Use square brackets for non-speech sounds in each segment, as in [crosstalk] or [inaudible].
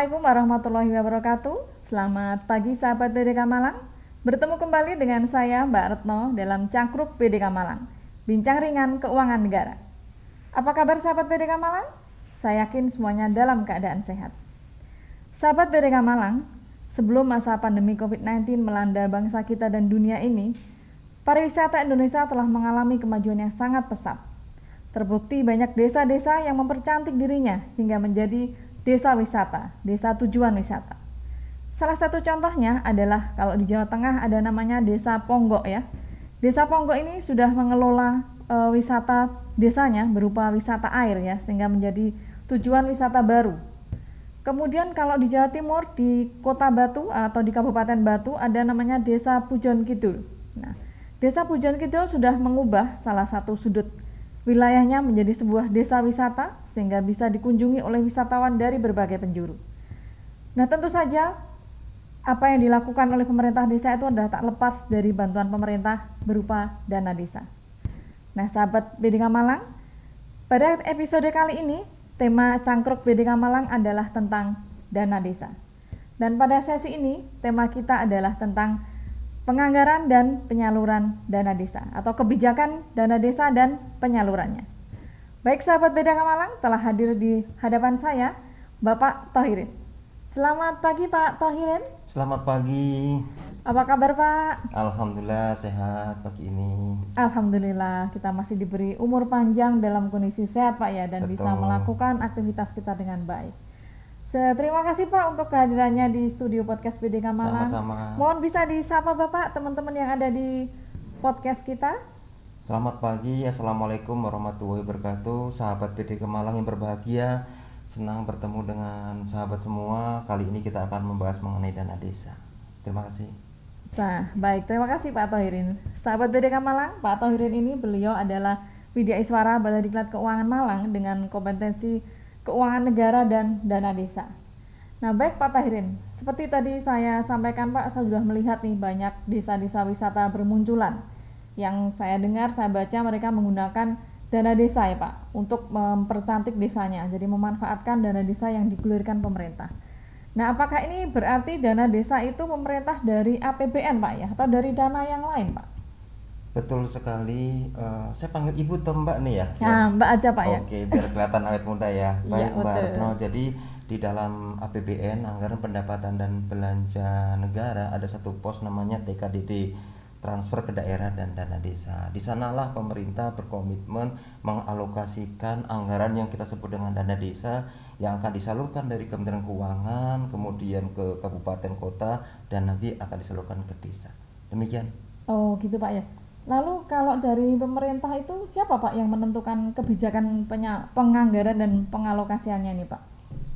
Assalamualaikum warahmatullahi wabarakatuh. Selamat pagi sahabat BDK Malang. Bertemu kembali dengan saya Mbak Retno dalam Cangkruk BDK Malang. Bincang ringan keuangan negara. Apa kabar sahabat BDK Malang? Saya yakin semuanya dalam keadaan sehat. Sahabat BDK Malang, sebelum masa pandemi COVID-19 melanda bangsa kita dan dunia ini, pariwisata Indonesia telah mengalami kemajuan yang sangat pesat. Terbukti banyak desa-desa yang mempercantik dirinya hingga menjadi desa wisata, desa tujuan wisata. Salah satu contohnya adalah kalau di Jawa Tengah ada namanya Desa Ponggok ya. Desa Ponggok ini sudah mengelola e, wisata desanya berupa wisata air ya sehingga menjadi tujuan wisata baru. Kemudian kalau di Jawa Timur di Kota Batu atau di Kabupaten Batu ada namanya Desa Pujon Kidul. Nah, Desa Pujon Kidul sudah mengubah salah satu sudut wilayahnya menjadi sebuah desa wisata sehingga bisa dikunjungi oleh wisatawan dari berbagai penjuru. Nah, tentu saja apa yang dilakukan oleh pemerintah desa itu adalah tak lepas dari bantuan pemerintah berupa dana desa. Nah, sahabat BDK Malang, pada episode kali ini tema cangkruk BDK Malang adalah tentang dana desa. Dan pada sesi ini tema kita adalah tentang penganggaran dan penyaluran dana desa atau kebijakan dana desa dan penyalurannya. Baik sahabat BDK Malang telah hadir di hadapan saya Bapak Tohirin. Selamat pagi Pak Tohirin. Selamat pagi. Apa kabar Pak? Alhamdulillah sehat pagi ini. Alhamdulillah kita masih diberi umur panjang dalam kondisi sehat Pak ya dan Betul. bisa melakukan aktivitas kita dengan baik. Terima kasih Pak untuk kehadirannya di studio podcast BDK Malang. Sama-sama. Mohon bisa disapa Bapak teman-teman yang ada di podcast kita. Selamat pagi. Assalamualaikum warahmatullahi wabarakatuh. Sahabat BD Malang yang berbahagia. Senang bertemu dengan sahabat semua. Kali ini kita akan membahas mengenai dana desa. Terima kasih. Nah, baik. Terima kasih Pak Tohirin. Sahabat BDK Malang, Pak Tohirin ini beliau adalah Widya Iswara Balai Diklat Keuangan Malang dengan kompetensi keuangan negara dan dana desa. Nah, baik Pak Tohirin. Seperti tadi saya sampaikan Pak, saya sudah melihat nih banyak desa-desa wisata bermunculan. Yang saya dengar, saya baca mereka menggunakan dana desa ya Pak untuk mempercantik desanya. Jadi memanfaatkan dana desa yang digulirkan pemerintah. Nah, apakah ini berarti dana desa itu pemerintah dari APBN Pak ya atau dari dana yang lain Pak? Betul sekali. Uh, saya panggil Ibu atau Mbak nih ya? Nah, Mbak aja Pak ya. Oke, biar kelihatan awet muda ya. [laughs] Iya, Baik Mbak betul. Retno. Jadi di dalam APBN anggaran pendapatan dan belanja negara ada satu pos namanya TKDD transfer ke daerah dan dana desa. Di sanalah pemerintah berkomitmen mengalokasikan anggaran yang kita sebut dengan dana desa yang akan disalurkan dari Kementerian Keuangan, kemudian ke kabupaten kota dan nanti akan disalurkan ke desa. Demikian. Oh, gitu Pak ya. Lalu kalau dari pemerintah itu siapa Pak yang menentukan kebijakan penganggaran dan pengalokasiannya nih Pak?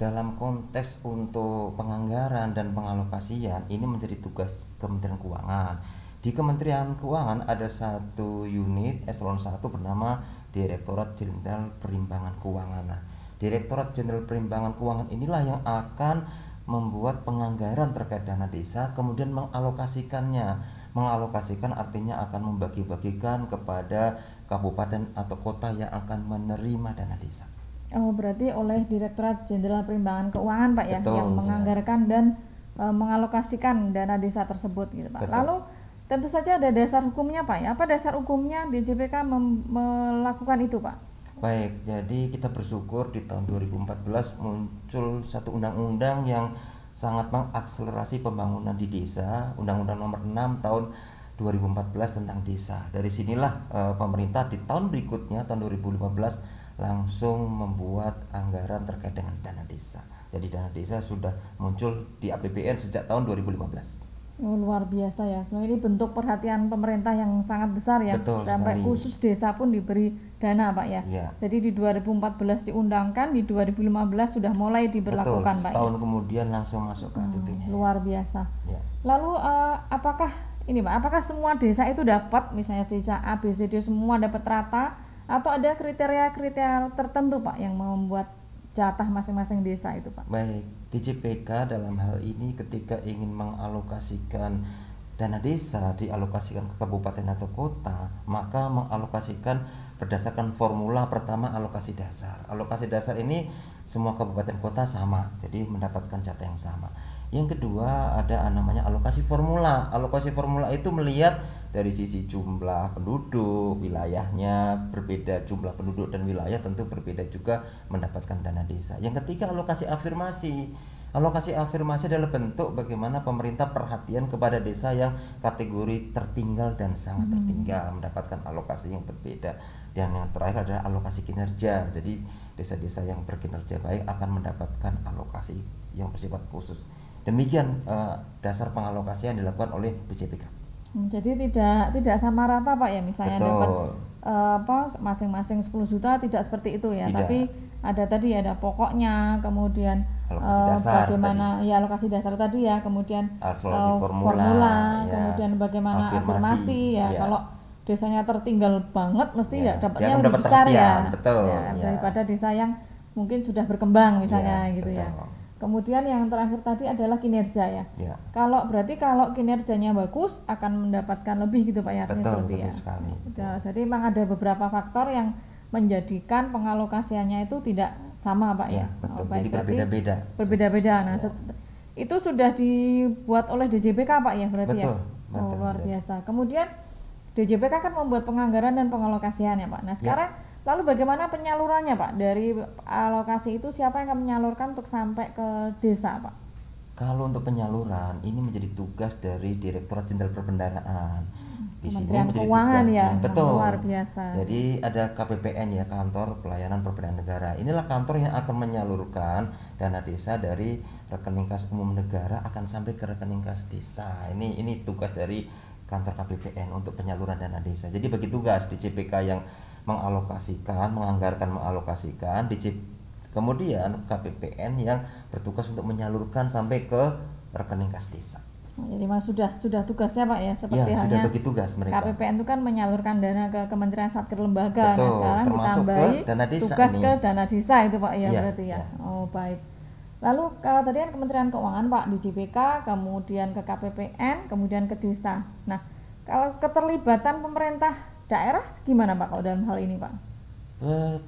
Dalam konteks untuk penganggaran dan pengalokasian ini menjadi tugas Kementerian Keuangan. Di Kementerian Keuangan ada satu unit eselon 1 bernama Direktorat Jenderal Perimbangan Keuangan. Nah, Direktorat Jenderal Perimbangan Keuangan inilah yang akan membuat penganggaran terkait dana desa kemudian mengalokasikannya. Mengalokasikan artinya akan membagi-bagikan kepada kabupaten atau kota yang akan menerima dana desa. Oh, berarti oleh Direktorat Jenderal Perimbangan Keuangan Pak ya Betul, yang ya. menganggarkan dan e, mengalokasikan dana desa tersebut gitu Pak. Betul. Lalu tentu saja ada dasar hukumnya Pak ya. Apa dasar hukumnya DJPK melakukan itu Pak? Baik, jadi kita bersyukur di tahun 2014 muncul satu undang-undang yang sangat mengakselerasi pembangunan di desa, Undang-Undang Nomor 6 tahun 2014 tentang desa. Dari sinilah eh, pemerintah di tahun berikutnya tahun 2015 langsung membuat anggaran terkait dengan dana desa. Jadi dana desa sudah muncul di APBN sejak tahun 2015. Oh, luar biasa ya. Sebenarnya ini bentuk perhatian pemerintah yang sangat besar ya. Betul Sampai sekali. khusus desa pun diberi dana Pak ya. Iya. Jadi di 2014 diundangkan, di 2015 sudah mulai Betul, diberlakukan Pak. ya. setahun kemudian langsung masuk ke Hmm, luar biasa. Ya. Lalu eh, apakah ini Pak, apakah semua desa itu dapat misalnya desa A, B, C, D semua dapat rata atau ada kriteria-kriteria tertentu Pak yang membuat jatah masing-masing desa itu Pak? Baik, DJPK dalam hal ini ketika ingin mengalokasikan dana desa dialokasikan ke kabupaten atau kota, maka mengalokasikan berdasarkan formula pertama alokasi dasar. Alokasi dasar ini semua kabupaten kota sama, jadi mendapatkan jatah yang sama. Yang kedua ada namanya alokasi formula. Alokasi formula itu melihat dari sisi jumlah penduduk, wilayahnya berbeda jumlah penduduk dan wilayah tentu berbeda juga mendapatkan dana desa. Yang ketiga alokasi afirmasi. Alokasi afirmasi adalah bentuk bagaimana pemerintah perhatian kepada desa yang kategori tertinggal dan sangat Hmm. tertinggal mendapatkan alokasi yang berbeda. Dan yang terakhir adalah alokasi kinerja. Jadi desa-desa yang berkinerja baik akan mendapatkan alokasi yang bersifat khusus. Demikian eh, dasar pengalokasian yang dilakukan oleh DJPK. Hmm, Jadi tidak tidak sama rata Pak ya misalnya Betul. dapat eh, apa masing-masing 10 juta tidak seperti itu ya, Tidak. tapi ada tadi ada pokoknya, kemudian Alokasi eh, dasar bagaimana ya alokasi dasar tadi ya, kemudian Alokasi eh, formula, ya. kemudian bagaimana Afirmasi, afirmasi, ya. ya. Kalau desanya tertinggal banget mesti Ya, ya, dapatnya lebih dapat besar ya. betul, Ya, ya. daripada desa yang mungkin sudah berkembang misalnya Ya, gitu ya. Betul. Kemudian yang terakhir tadi adalah kinerja ya. Ya. Kalau berarti kalau kinerjanya bagus akan mendapatkan lebih gitu Pak ya Betul, betul ya. sekali. Ya, Jadi memang ada beberapa faktor yang menjadikan pengalokasiannya itu tidak sama Pak ya. Ya, betul. Oh, baik, Jadi berbeda-beda. Berbeda-beda. Nah, Ya. itu sudah dibuat oleh DJPK Pak ya berarti ya. Betul, Oh, betul, luar betul. biasa. Kemudian DJPK kan membuat penganggaran dan pengalokasian ya Pak. Ya. Nah, sekarang lalu bagaimana penyalurannya Pak? Dari alokasi itu siapa yang akan menyalurkan untuk sampai ke desa Pak? Kalau untuk penyaluran ini menjadi tugas dari Direktorat Jenderal Perbendaharaan. Di sini Kementerian Keuangan tugasnya. ya, betul. luar biasa. Jadi ada KPPN ya, Kantor Pelayanan Perbendaharaan Negara. Inilah kantor yang akan menyalurkan dana desa dari rekening kas umum negara akan sampai ke rekening kas desa. Ini ini tugas dari kantor KPPN untuk penyaluran dana desa. Jadi bagi tugas di CPK yang mengalokasikan, menganggarkan mengalokasikan, di C- kemudian KPPN yang bertugas untuk menyalurkan sampai ke rekening kas desa. Jadi mas sudah sudah tugasnya Pak ya seperti Ya, sudah halnya bagi tugas mereka. KPPN itu kan menyalurkan dana ke Kementerian Satker Lembaga. Betul, nah, sekarang ditambahi ke dana desa tugas ini. ke dana desa itu Pak ya Iya, berarti ya. iya. Oh, baik. Lalu kalau tadi kan Kementerian Keuangan Pak di JPK, kemudian ke KPPN, kemudian ke desa. Nah, kalau keterlibatan pemerintah daerah gimana Pak kalau dalam hal ini Pak? Eh,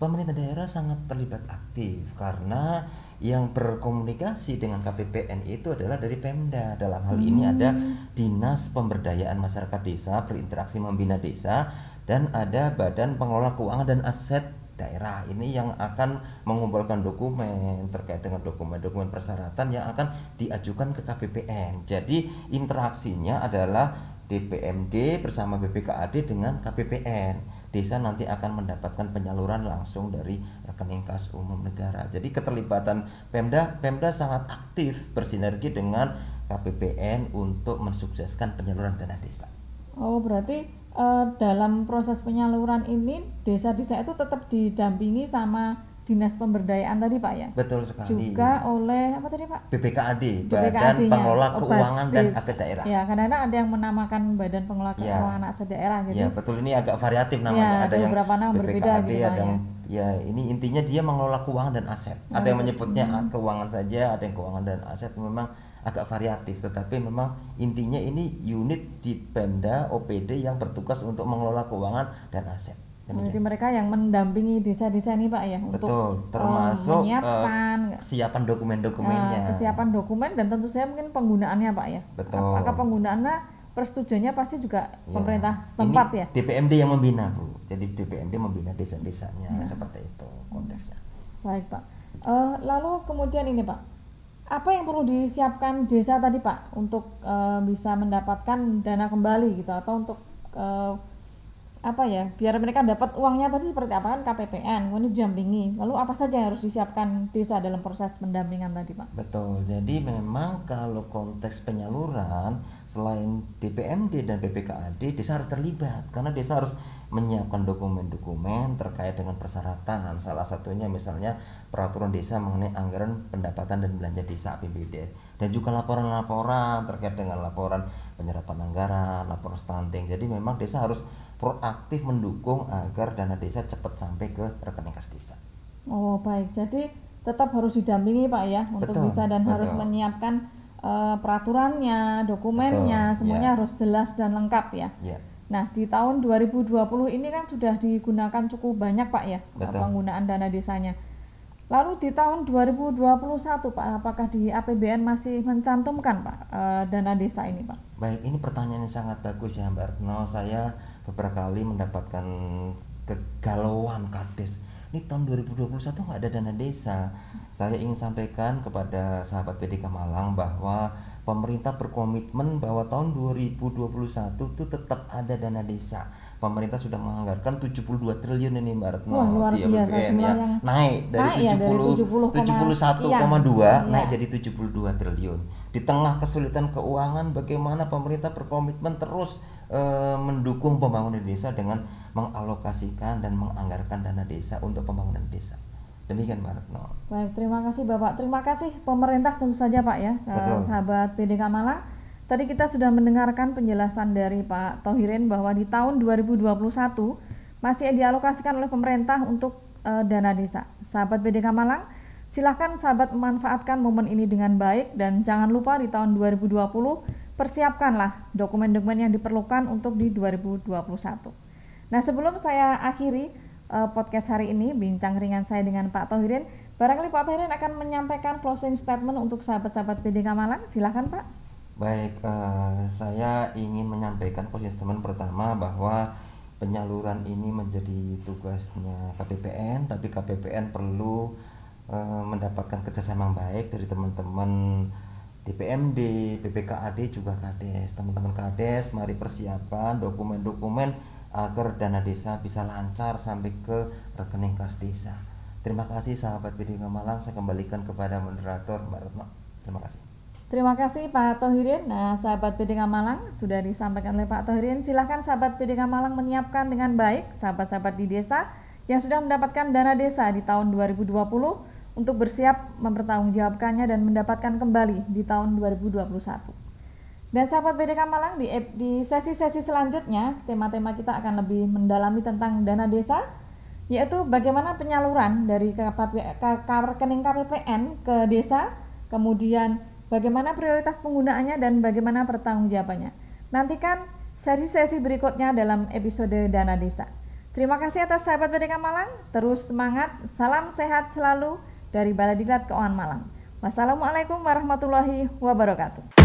pemerintah daerah sangat terlibat aktif karena yang berkomunikasi dengan KPPN itu adalah dari Pemda. Dalam hal ini ada Dinas Pemberdayaan Masyarakat Desa berinteraksi membina desa dan ada Badan Pengelola Keuangan dan Aset daerah ini yang akan mengumpulkan dokumen terkait dengan dokumen-dokumen persyaratan yang akan diajukan ke KPPN. Jadi interaksinya adalah DPMD bersama BPKAD dengan KPPN. Desa nanti akan mendapatkan penyaluran langsung dari rekening kas umum negara. Jadi keterlibatan Pemda Pemda sangat aktif bersinergi dengan KPPN untuk mensukseskan penyaluran dana desa. Oh, berarti eh, dalam proses penyaluran ini desa-desa itu tetap didampingi sama Dinas Pemberdayaan tadi Pak ya? Betul sekali. Juga oleh apa tadi Pak? BPKAD, Badan. Pengelola Keuangan dan Aset Daerah. Ya, kadang-kadang ada yang menamakan Badan Pengelola Ya. Keuangan Aset Daerah gitu. Ya betul ini agak variatif namanya. Ya, ada ada yang beberapa nama berbeda BPKAD, gitu, ada yang ya ini intinya dia mengelola keuangan dan aset. Ada yang menyebutnya ah, keuangan saja, ada yang keuangan dan aset. Memang agak variatif, tetapi memang intinya ini unit di Pemda OPD yang bertugas untuk mengelola keuangan dan aset. Jadi Demikian. mereka yang mendampingi desa-desa ini Pak ya untuk Betul, eh, termasuk menyiapkan eh, kesiapan dokumen-dokumennya. eh, kesiapan dokumen dan tentu saja mungkin penggunaannya Pak ya. Betul. Apakah penggunaannya persetujuannya pasti juga Ya, pemerintah setempat ini ya? DPMD yang membina, Bu. Jadi DPMD membina desa-desanya Ya. seperti itu konteksnya. Baik Pak. Eh, lalu kemudian ini Pak, apa yang perlu disiapkan desa tadi Pak untuk eh, bisa mendapatkan dana kembali gitu atau untuk eh, apa ya biar mereka dapat uangnya tadi seperti apa kan KPPN kemudian didampingi lalu apa saja yang harus disiapkan desa dalam proses pendampingan tadi Pak? Betul. Jadi memang kalau konteks penyaluran selain DPMD dan BPKAD, desa harus terlibat karena desa harus menyiapkan dokumen-dokumen terkait dengan persyaratan. Salah satunya misalnya peraturan desa mengenai anggaran pendapatan dan belanja desa APBD dan juga laporan-laporan terkait dengan laporan penyerapan anggaran, laporan stunting. Jadi memang desa harus proaktif mendukung agar dana desa cepat sampai ke rekening kas desa. Oh baik, jadi tetap harus didampingi Pak ya untuk Betul, bisa dan harus betul. menyiapkan eh, peraturannya, dokumennya, Betul, semuanya ya. harus jelas dan lengkap ya. Ya. Nah di tahun 2020 ini kan sudah digunakan cukup banyak Pak ya Betul. penggunaan dana desanya. Lalu di tahun 2021 Pak, apakah di APBN masih mencantumkan Pak eh, dana desa ini Pak? Baik, ini pertanyaan yang sangat bagus ya Mbak Retno. Saya beberapa kali mendapatkan kegalauan kades. Ini tahun 2021 nggak ada dana desa. Saya ingin sampaikan kepada sahabat PDK Malang bahwa pemerintah berkomitmen bahwa tahun 2021 itu tetap ada dana desa pemerintah sudah menganggarkan 72 triliun ini Mbak Retno Wah, luar di biasa APBN ya. naik dari naik ya, dari 70 70, 71,2 Iya. naik jadi 72 triliun. Di tengah kesulitan keuangan bagaimana pemerintah berkomitmen terus eh, mendukung pembangunan desa dengan mengalokasikan dan menganggarkan dana desa untuk pembangunan desa. Demikian Mbak Retno. Baik, terima kasih Bapak. Terima kasih pemerintah tentu saja Pak ya, eh, Betul. sahabat PDK Malang. Tadi kita sudah mendengarkan penjelasan dari Pak Tohirin bahwa di tahun 2021 masih dialokasikan oleh pemerintah untuk eh, dana desa. Sahabat PDK Malang, silahkan sahabat memanfaatkan momen ini dengan baik dan jangan lupa di tahun 2020 persiapkanlah dokumen-dokumen yang diperlukan untuk di 2021. Nah sebelum saya akhiri eh, podcast hari ini bincang ringan saya dengan Pak Tohirin, barangkali Pak Tohirin akan menyampaikan closing statement untuk sahabat-sahabat PDK Malang. Silahkan Pak. Baik, eh, saya ingin menyampaikan statement pertama bahwa penyaluran ini menjadi tugasnya KPPN, tapi KPPN perlu eh, mendapatkan kerjasama yang baik dari teman-teman DPMD, BPKAD juga KADES. Teman-teman KADES, mari persiapkan dokumen-dokumen agar dana desa bisa lancar sampai ke rekening kas desa. Terima kasih sahabat PDK Malang, saya kembalikan kepada moderator Mbak Retno. Terima kasih. Terima kasih Pak Tohirin. Nah, sahabat PDK Malang sudah disampaikan oleh Pak Tohirin. Silahkan sahabat PDK Malang menyiapkan dengan baik sahabat-sahabat di desa yang sudah mendapatkan dana desa di tahun 2020 untuk bersiap mempertanggungjawabkannya dan mendapatkan kembali di tahun 2021. Dan sahabat PDK Malang di, sesi-sesi selanjutnya tema-tema kita akan lebih mendalami tentang dana desa yaitu bagaimana penyaluran dari rekening KPPN ke desa, kemudian bagaimana prioritas penggunaannya dan bagaimana pertanggungjawabannya. Nantikan sesi-sesi berikutnya dalam episode Dana Desa. Terima kasih atas sahabat PDK Malang, terus semangat, salam sehat selalu dari Diklat Keuangan Malang. Wassalamualaikum warahmatullahi wabarakatuh.